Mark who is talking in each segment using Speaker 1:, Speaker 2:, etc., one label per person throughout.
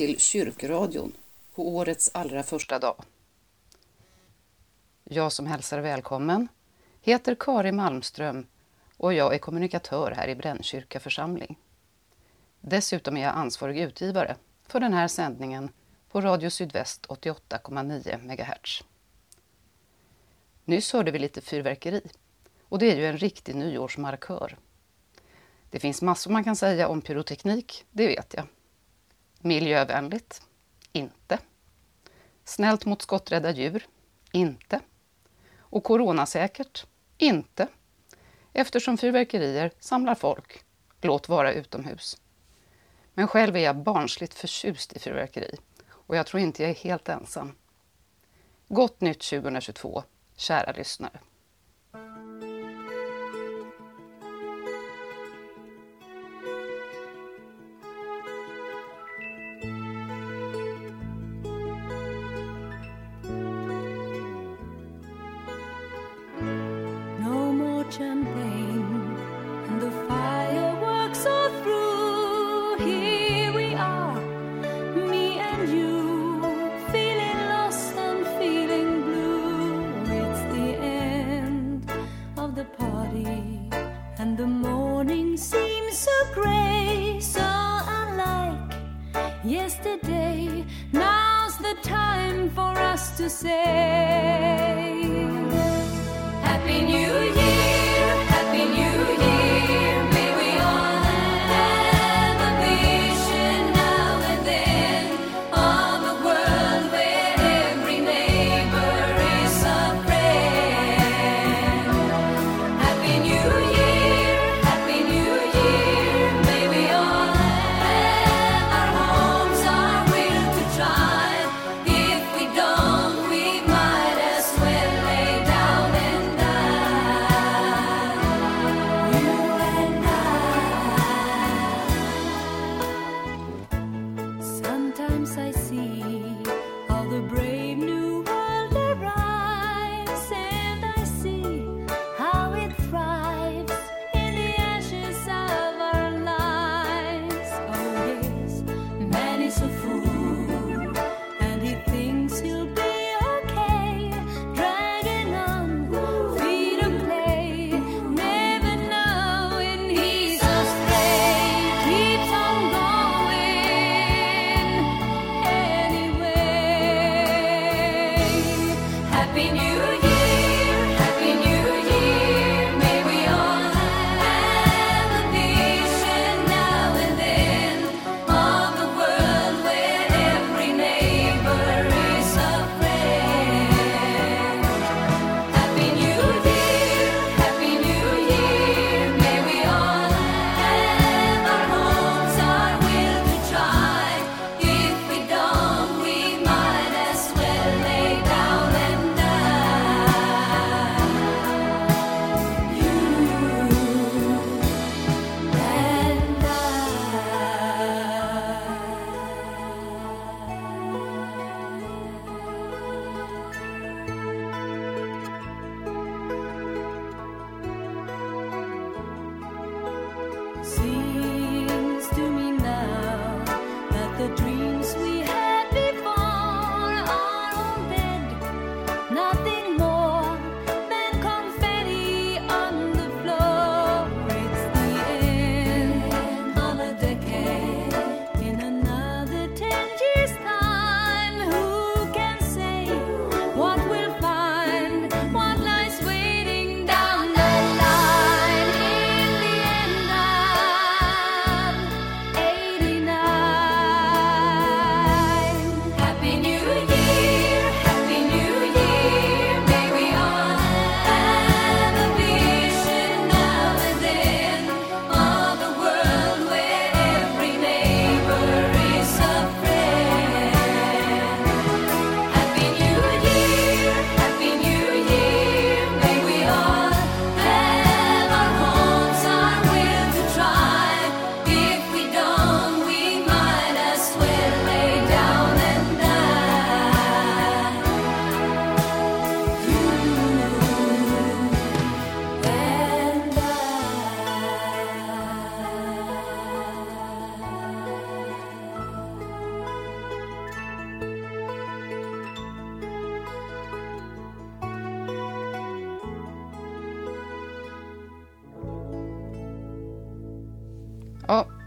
Speaker 1: Till Kyrkradion på årets allra första dag. Jag som hälsar välkommen heter Kari Malmström och jag är kommunikatör här i Brännkyrka församling. Dessutom är jag ansvarig utgivare för den här sändningen på Radio Sydväst 88,9 MHz. Nyss hörde vi lite fyrverkeri och det är ju en riktig nyårsmarkör. Det finns massor man kan säga om pyroteknik, det vet jag. Miljövänligt? Inte. Snällt mot skotträdda djur? Inte. Och coronasäkert? Inte. Eftersom fyrverkerier samlar folk, låt vara utomhus. Men själv är jag barnsligt förtjust i fyrverkeri och jag tror inte jag är helt ensam. Gott nytt 2022, kära lyssnare.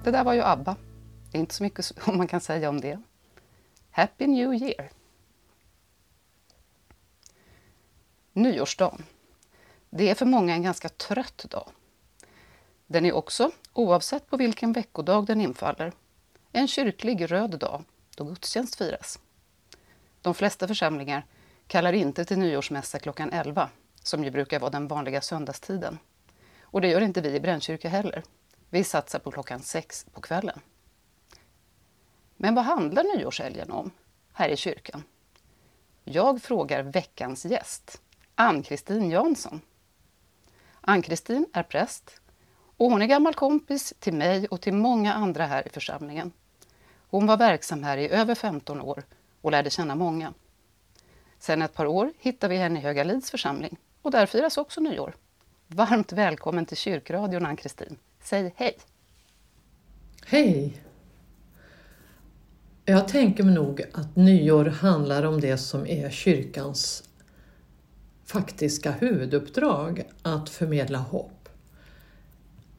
Speaker 2: Det där var ju ABBA. Det är inte så mycket som man kan säga om det. Happy New Year! Nyårsdagen. Det är för många en ganska trött dag. Den är också, oavsett på vilken veckodag den infaller, en kyrklig röd dag då gudstjänst firas. De flesta församlingar kallar inte till nyårsmässa klockan 11, som ju brukar vara den vanliga söndagstiden. Och det gör inte vi i Brännkyrka heller. Vi satsar på klockan sex på kvällen. Men vad handlar nyårshelgen om här i kyrkan? Jag frågar veckans gäst, Ann-Kristin Jansson. Ann-Kristin är präst och hon är gammal kompis till mig och till många andra här i församlingen. Hon var verksam här i över 15 år och lärde känna många. Sen ett par år hittar vi henne i Högalids församling och där firas också nyår. Varmt välkommen till kyrkradion Ann-Kristin. Säg hej!
Speaker 3: Hej! Jag tänker mig nog att nyår handlar om det som är kyrkans faktiska huvuduppdrag, att förmedla hopp.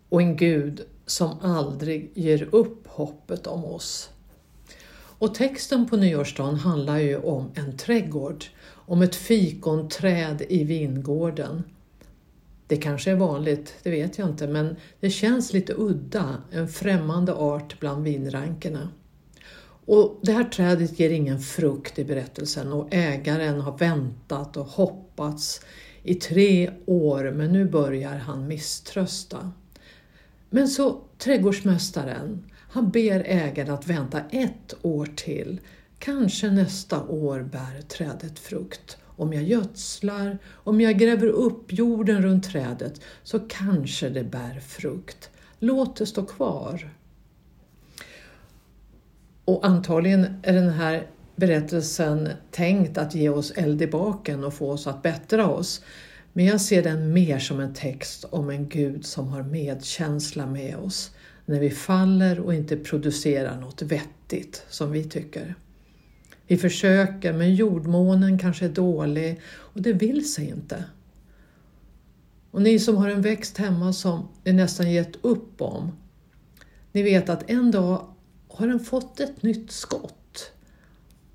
Speaker 3: Och en Gud som aldrig ger upp hoppet om oss. Och texten på nyårsdagen handlar ju om en trädgård, om ett fikonträd i vingården. Det kanske är vanligt, det vet jag inte, men det känns lite udda, en främmande art bland vinrankerna. Och det här trädet ger ingen frukt i berättelsen och ägaren har väntat och hoppats i tre år men nu börjar han misströsta. Men så trädgårdsmästaren, han ber ägaren att vänta ett år till. Kanske nästa år bär trädet frukt. Om jag gödslar, om jag gräver upp jorden runt trädet så kanske det bär frukt. Låt det stå kvar. Och antagligen är den här berättelsen tänkt att ge oss eld i baken och få oss att bättra oss. Men jag ser den mer som en text om en Gud som har medkänsla med oss när vi faller och inte producerar något vettigt som vi tycker. Vi försöker men jordmånen kanske är dålig och det vill sig inte. Och ni som har en växt hemma som ni nästan gett upp om, ni vet att en dag har den fått ett nytt skott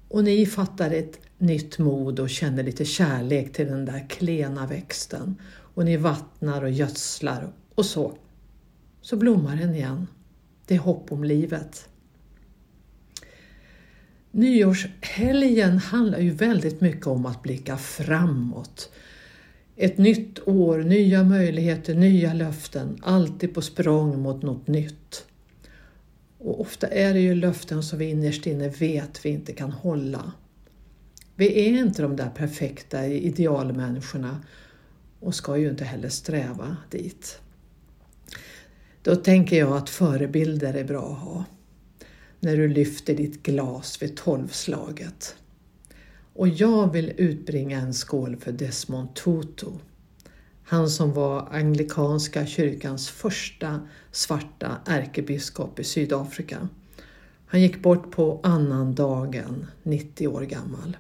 Speaker 3: och ni fattar ett nytt mod och känner lite kärlek till den där klena växten och ni vattnar och gödslar och så, så blommar den igen. Det är hopp om livet. Nyårshelgen handlar ju väldigt mycket om att blicka framåt. Ett nytt år, nya möjligheter, nya löften, alltid på språng mot något nytt. Och ofta är det ju löften som vi innerst inne vet vi inte kan hålla. Vi är inte de där perfekta idealmänniskorna och ska ju inte heller sträva dit. Då tänker jag att förebilder är bra att ha. När du lyfter ditt glas vid tolvslaget. Och jag vill utbringa en skål för Desmond Tutu. Han som var anglikanska kyrkans första svarta ärkebiskop i Sydafrika. Han gick bort på annandagen, 90 år gammal.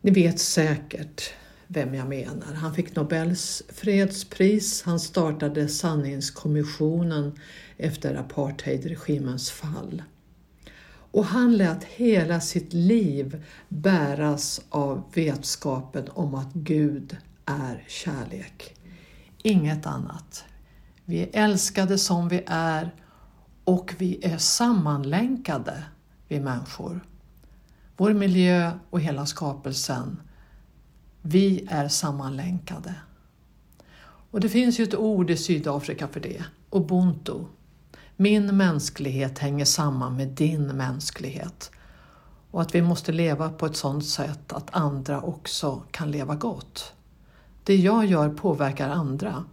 Speaker 3: Ni vet säkert vem jag menar. Han fick Nobels fredspris, han startade sanningskommissionen efter apartheidregimens fall. Och han lät hela sitt liv bäras av vetskapen om att Gud är kärlek. Inget annat. Vi är älskade som vi är och vi är sammanlänkade, vi människor. Vår miljö och hela skapelsen. Vi är sammanlänkade. Och det finns ju ett ord i Sydafrika för det, ubuntu. Min mänsklighet hänger samman med din mänsklighet och att vi måste leva på ett sådant sätt att andra också kan leva gott. Det jag gör påverkar andra.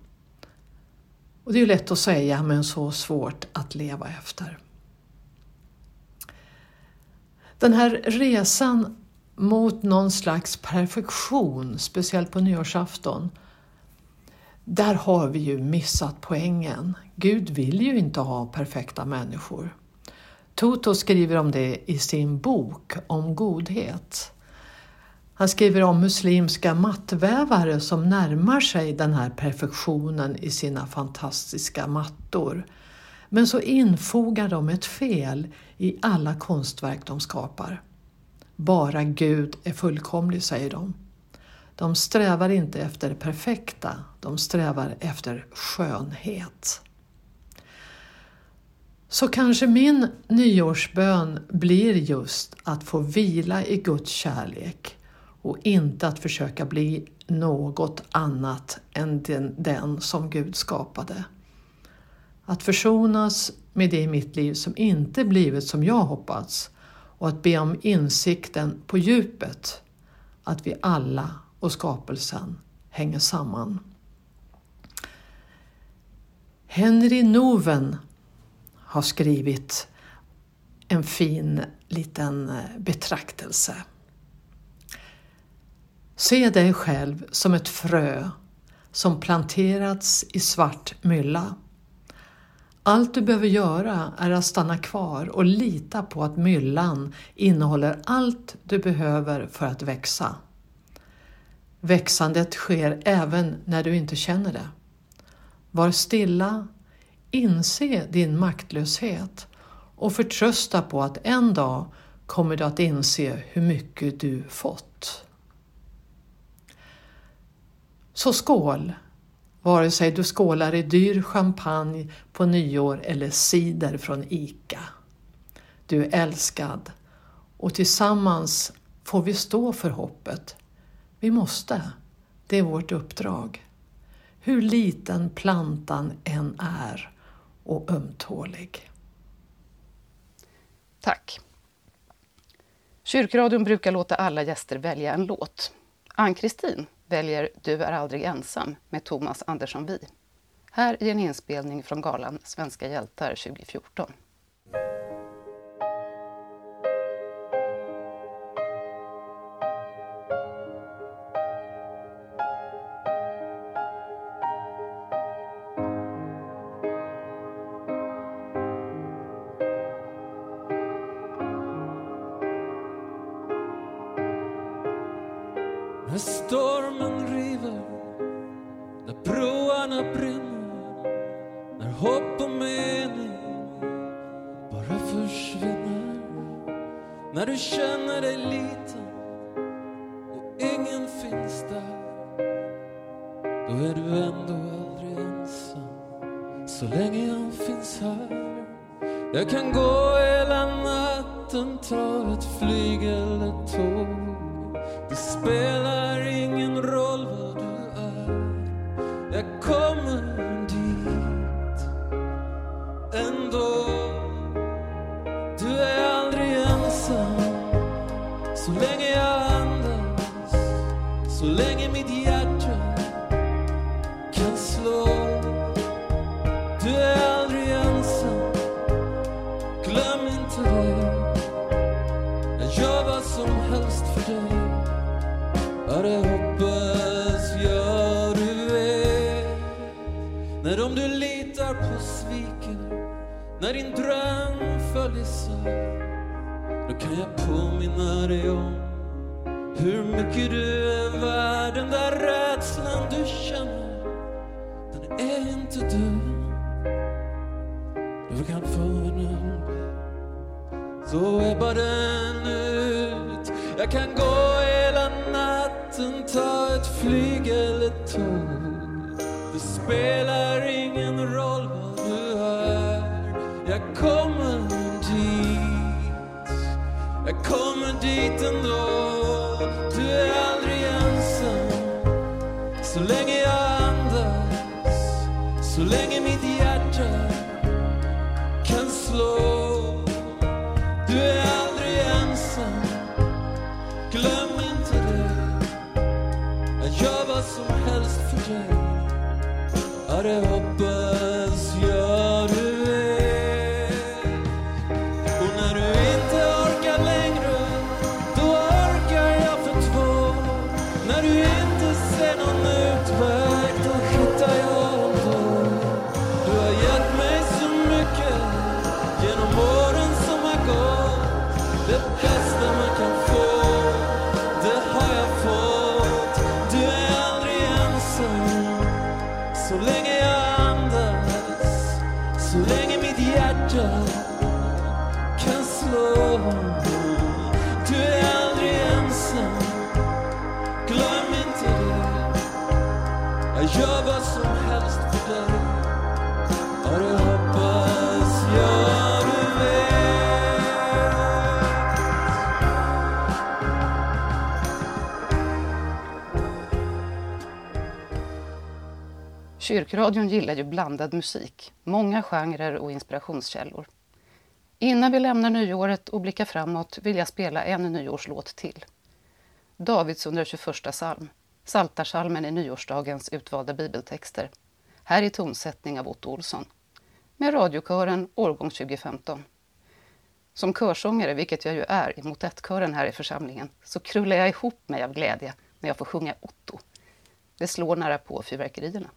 Speaker 3: Och det är lätt att säga men så svårt att leva efter. Den här resan mot någon slags perfektion, speciellt på nyårsafton, där har vi ju missat poängen. Gud vill ju inte ha perfekta människor. Toto skriver om det i sin bok om godhet. Han skriver om muslimska mattvävare som närmar sig den här perfektionen i sina fantastiska mattor. Men så infogar de ett fel i alla konstverk de skapar. Bara Gud är fullkomlig, säger de. De strävar inte efter det perfekta, de strävar efter skönhet. Så kanske min nyårsbön blir just att få vila i Guds kärlek och inte att försöka bli något annat än den, den som Gud skapade. Att försonas med det i mitt liv som inte blivit som jag hoppats och att be om insikten på djupet att vi alla och skapelsen hänger samman. Henry Noven har skrivit en fin liten eh, betraktelse. Se dig själv som ett frö som planterats i svart mylla. Allt du behöver göra är att stanna kvar och lita på att myllan innehåller allt du behöver för att växa. Växandet sker även när du inte känner det. Var stilla, inse din maktlöshet och förtrösta på att en dag kommer du att inse hur mycket du fått. Så skål! Vare sig du skålar i dyr champagne på nyår eller cider från ICA. Du är älskad och tillsammans får vi stå för hoppet. Vi måste. Det är vårt uppdrag. Hur liten plantan än är och ömtålig.
Speaker 2: Tack. Kyrkradion brukar låta alla gäster välja en låt. Ann-Kristin väljer Du är aldrig ensam med Thomas Andersson Vi. Här är en inspelning från galan Svenska hjältar 2014.
Speaker 4: När stormen river, när broarna brinner, när hopp och mening bara försvinner. När du känner dig liten och ingen finns där, då är du ändå aldrig ensam så länge jag finns här. Jag kan gå hela natten, ta ett flyg eller tåg. Det spelar när din dröm föll isär, då kan jag påminna dig om hur mycket du är värd. Den där rädslan du känner, den är inte du. Du kan få en ögonblick, så ebbar den ut. Jag kan gå hela natten, ta ett flyg eller tåg. Det spelar dit ändå. Du är aldrig ensam. Så länge jag andas. Så länge mitt hjärta kan slå. Du är aldrig ensam. Glöm inte det. Jag gör vad som helst för dig. Ja, det hoppas gör vad som helst för dig. Ja, det hoppas jag du vet.
Speaker 2: Kyrkradion gillar ju blandad musik, många genrer och inspirationskällor. Innan vi lämnar nyåret och blickar framåt vill jag spela en nyårslåt till. Davids 121 psalm, Saltarsalmen i nyårsdagens utvalda bibeltexter. Här i tonsättning av Otto Olsson. Med radiokören årgång 2015. Som körsångare, vilket jag ju är i motettkören här i församlingen, så krullar jag ihop mig av glädje när jag får sjunga Otto. Det slår nära på fyrverkerierna.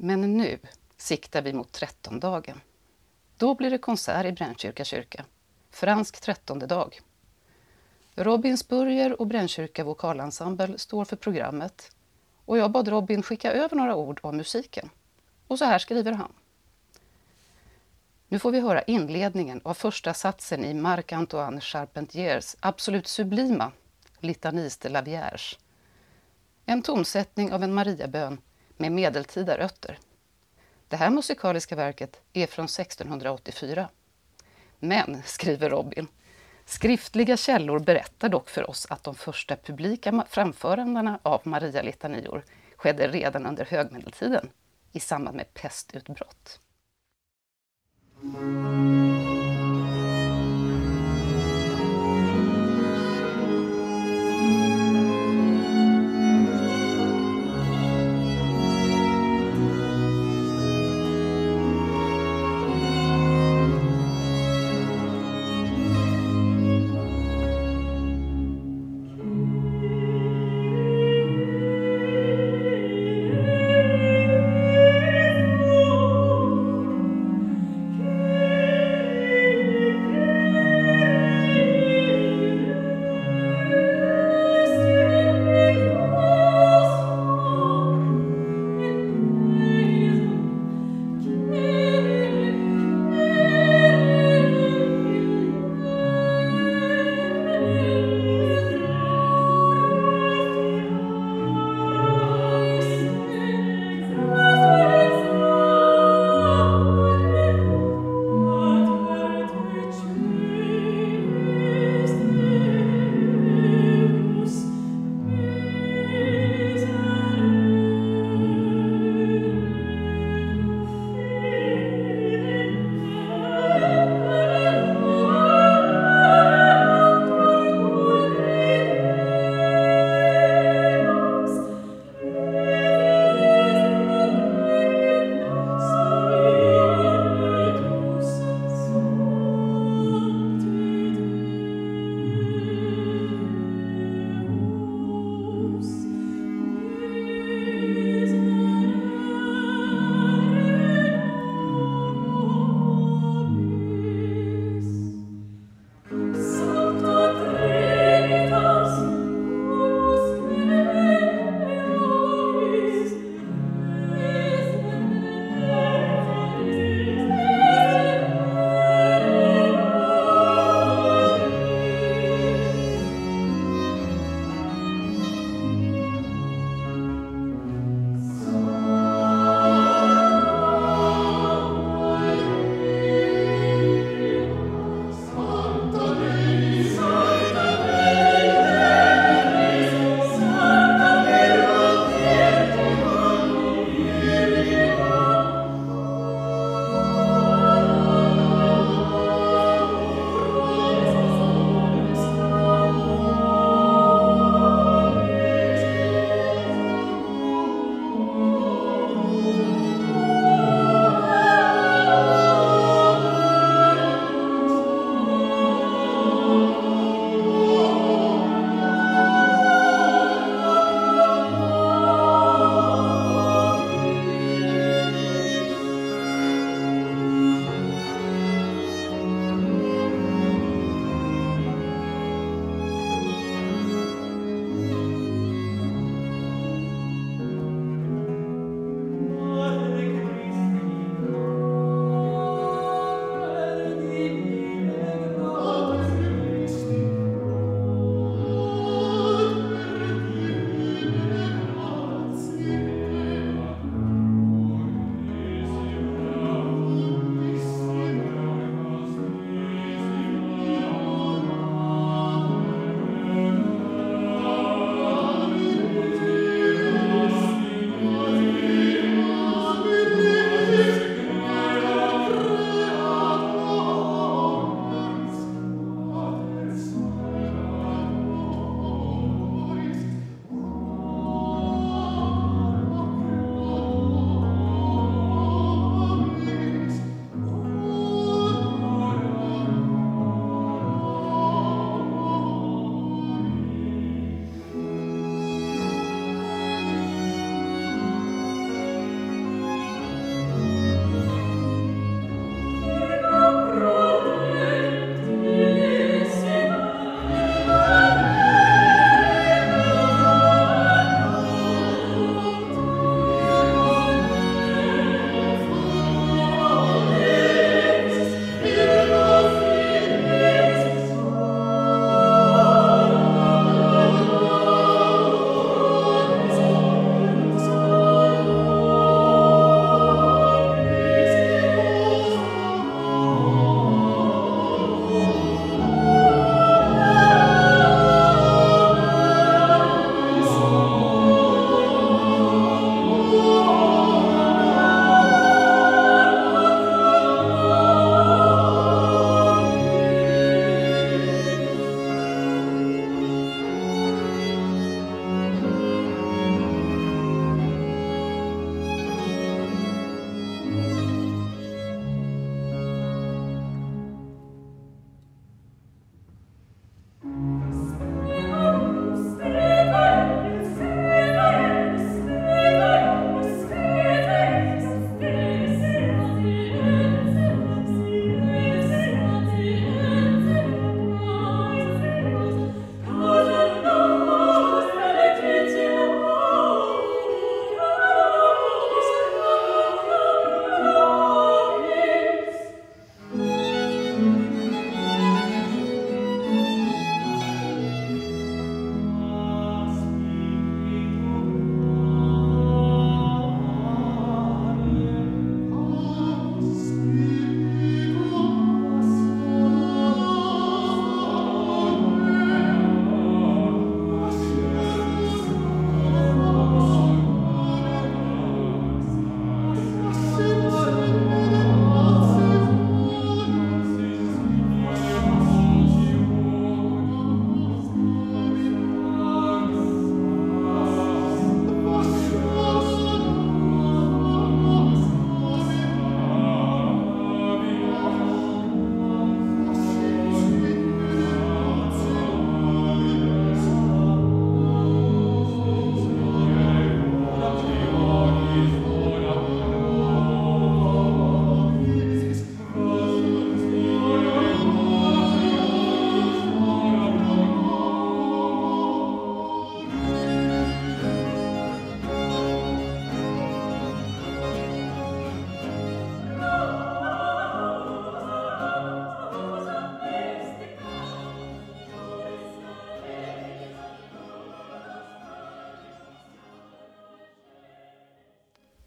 Speaker 2: Men nu siktar vi mot trettondagen. Då blir det konsert i Brännkyrka kyrka. Fransk trettonde dag. Robin och Brännkyrka vokalensemble står för programmet och jag bad Robin skicka över några ord om musiken. Och så här skriver han. Nu får vi höra inledningen av första satsen i Marc-Antoine Charpentiers absolut sublima Litanies de la Vierge. En tonsättning av en Mariabön med medeltida rötter. Det här musikaliska verket är från 1684. Men, skriver Robin, skriftliga källor berättar dock för oss att de första publika framförandena av Maria-litanior skedde redan under högmedeltiden i samband med pestutbrott.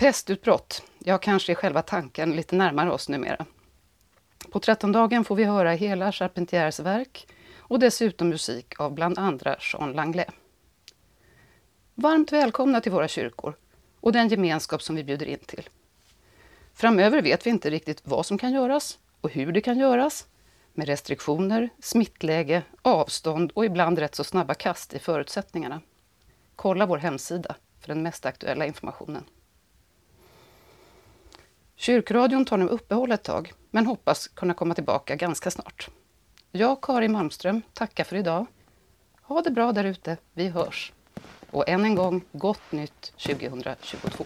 Speaker 2: Pestutbrott, ja kanske är själva tanken lite närmare oss numera. På trettondagen får vi höra hela Charpentiers verk och dessutom musik av bland andra Jean Langlais. Varmt välkomna till våra kyrkor och den gemenskap som vi bjuder in till. Framöver vet vi inte riktigt vad som kan göras och hur det kan göras med restriktioner, smittläge, avstånd och ibland rätt så snabba kast i förutsättningarna. Kolla vår hemsida för den mest aktuella informationen. Kyrkradion tar nu uppehåll ett tag, men hoppas kunna komma tillbaka ganska snart. Jag, Karin Malmström, tackar för idag. Ha det bra där ute, vi hörs. Och än en gång, gott nytt 2022.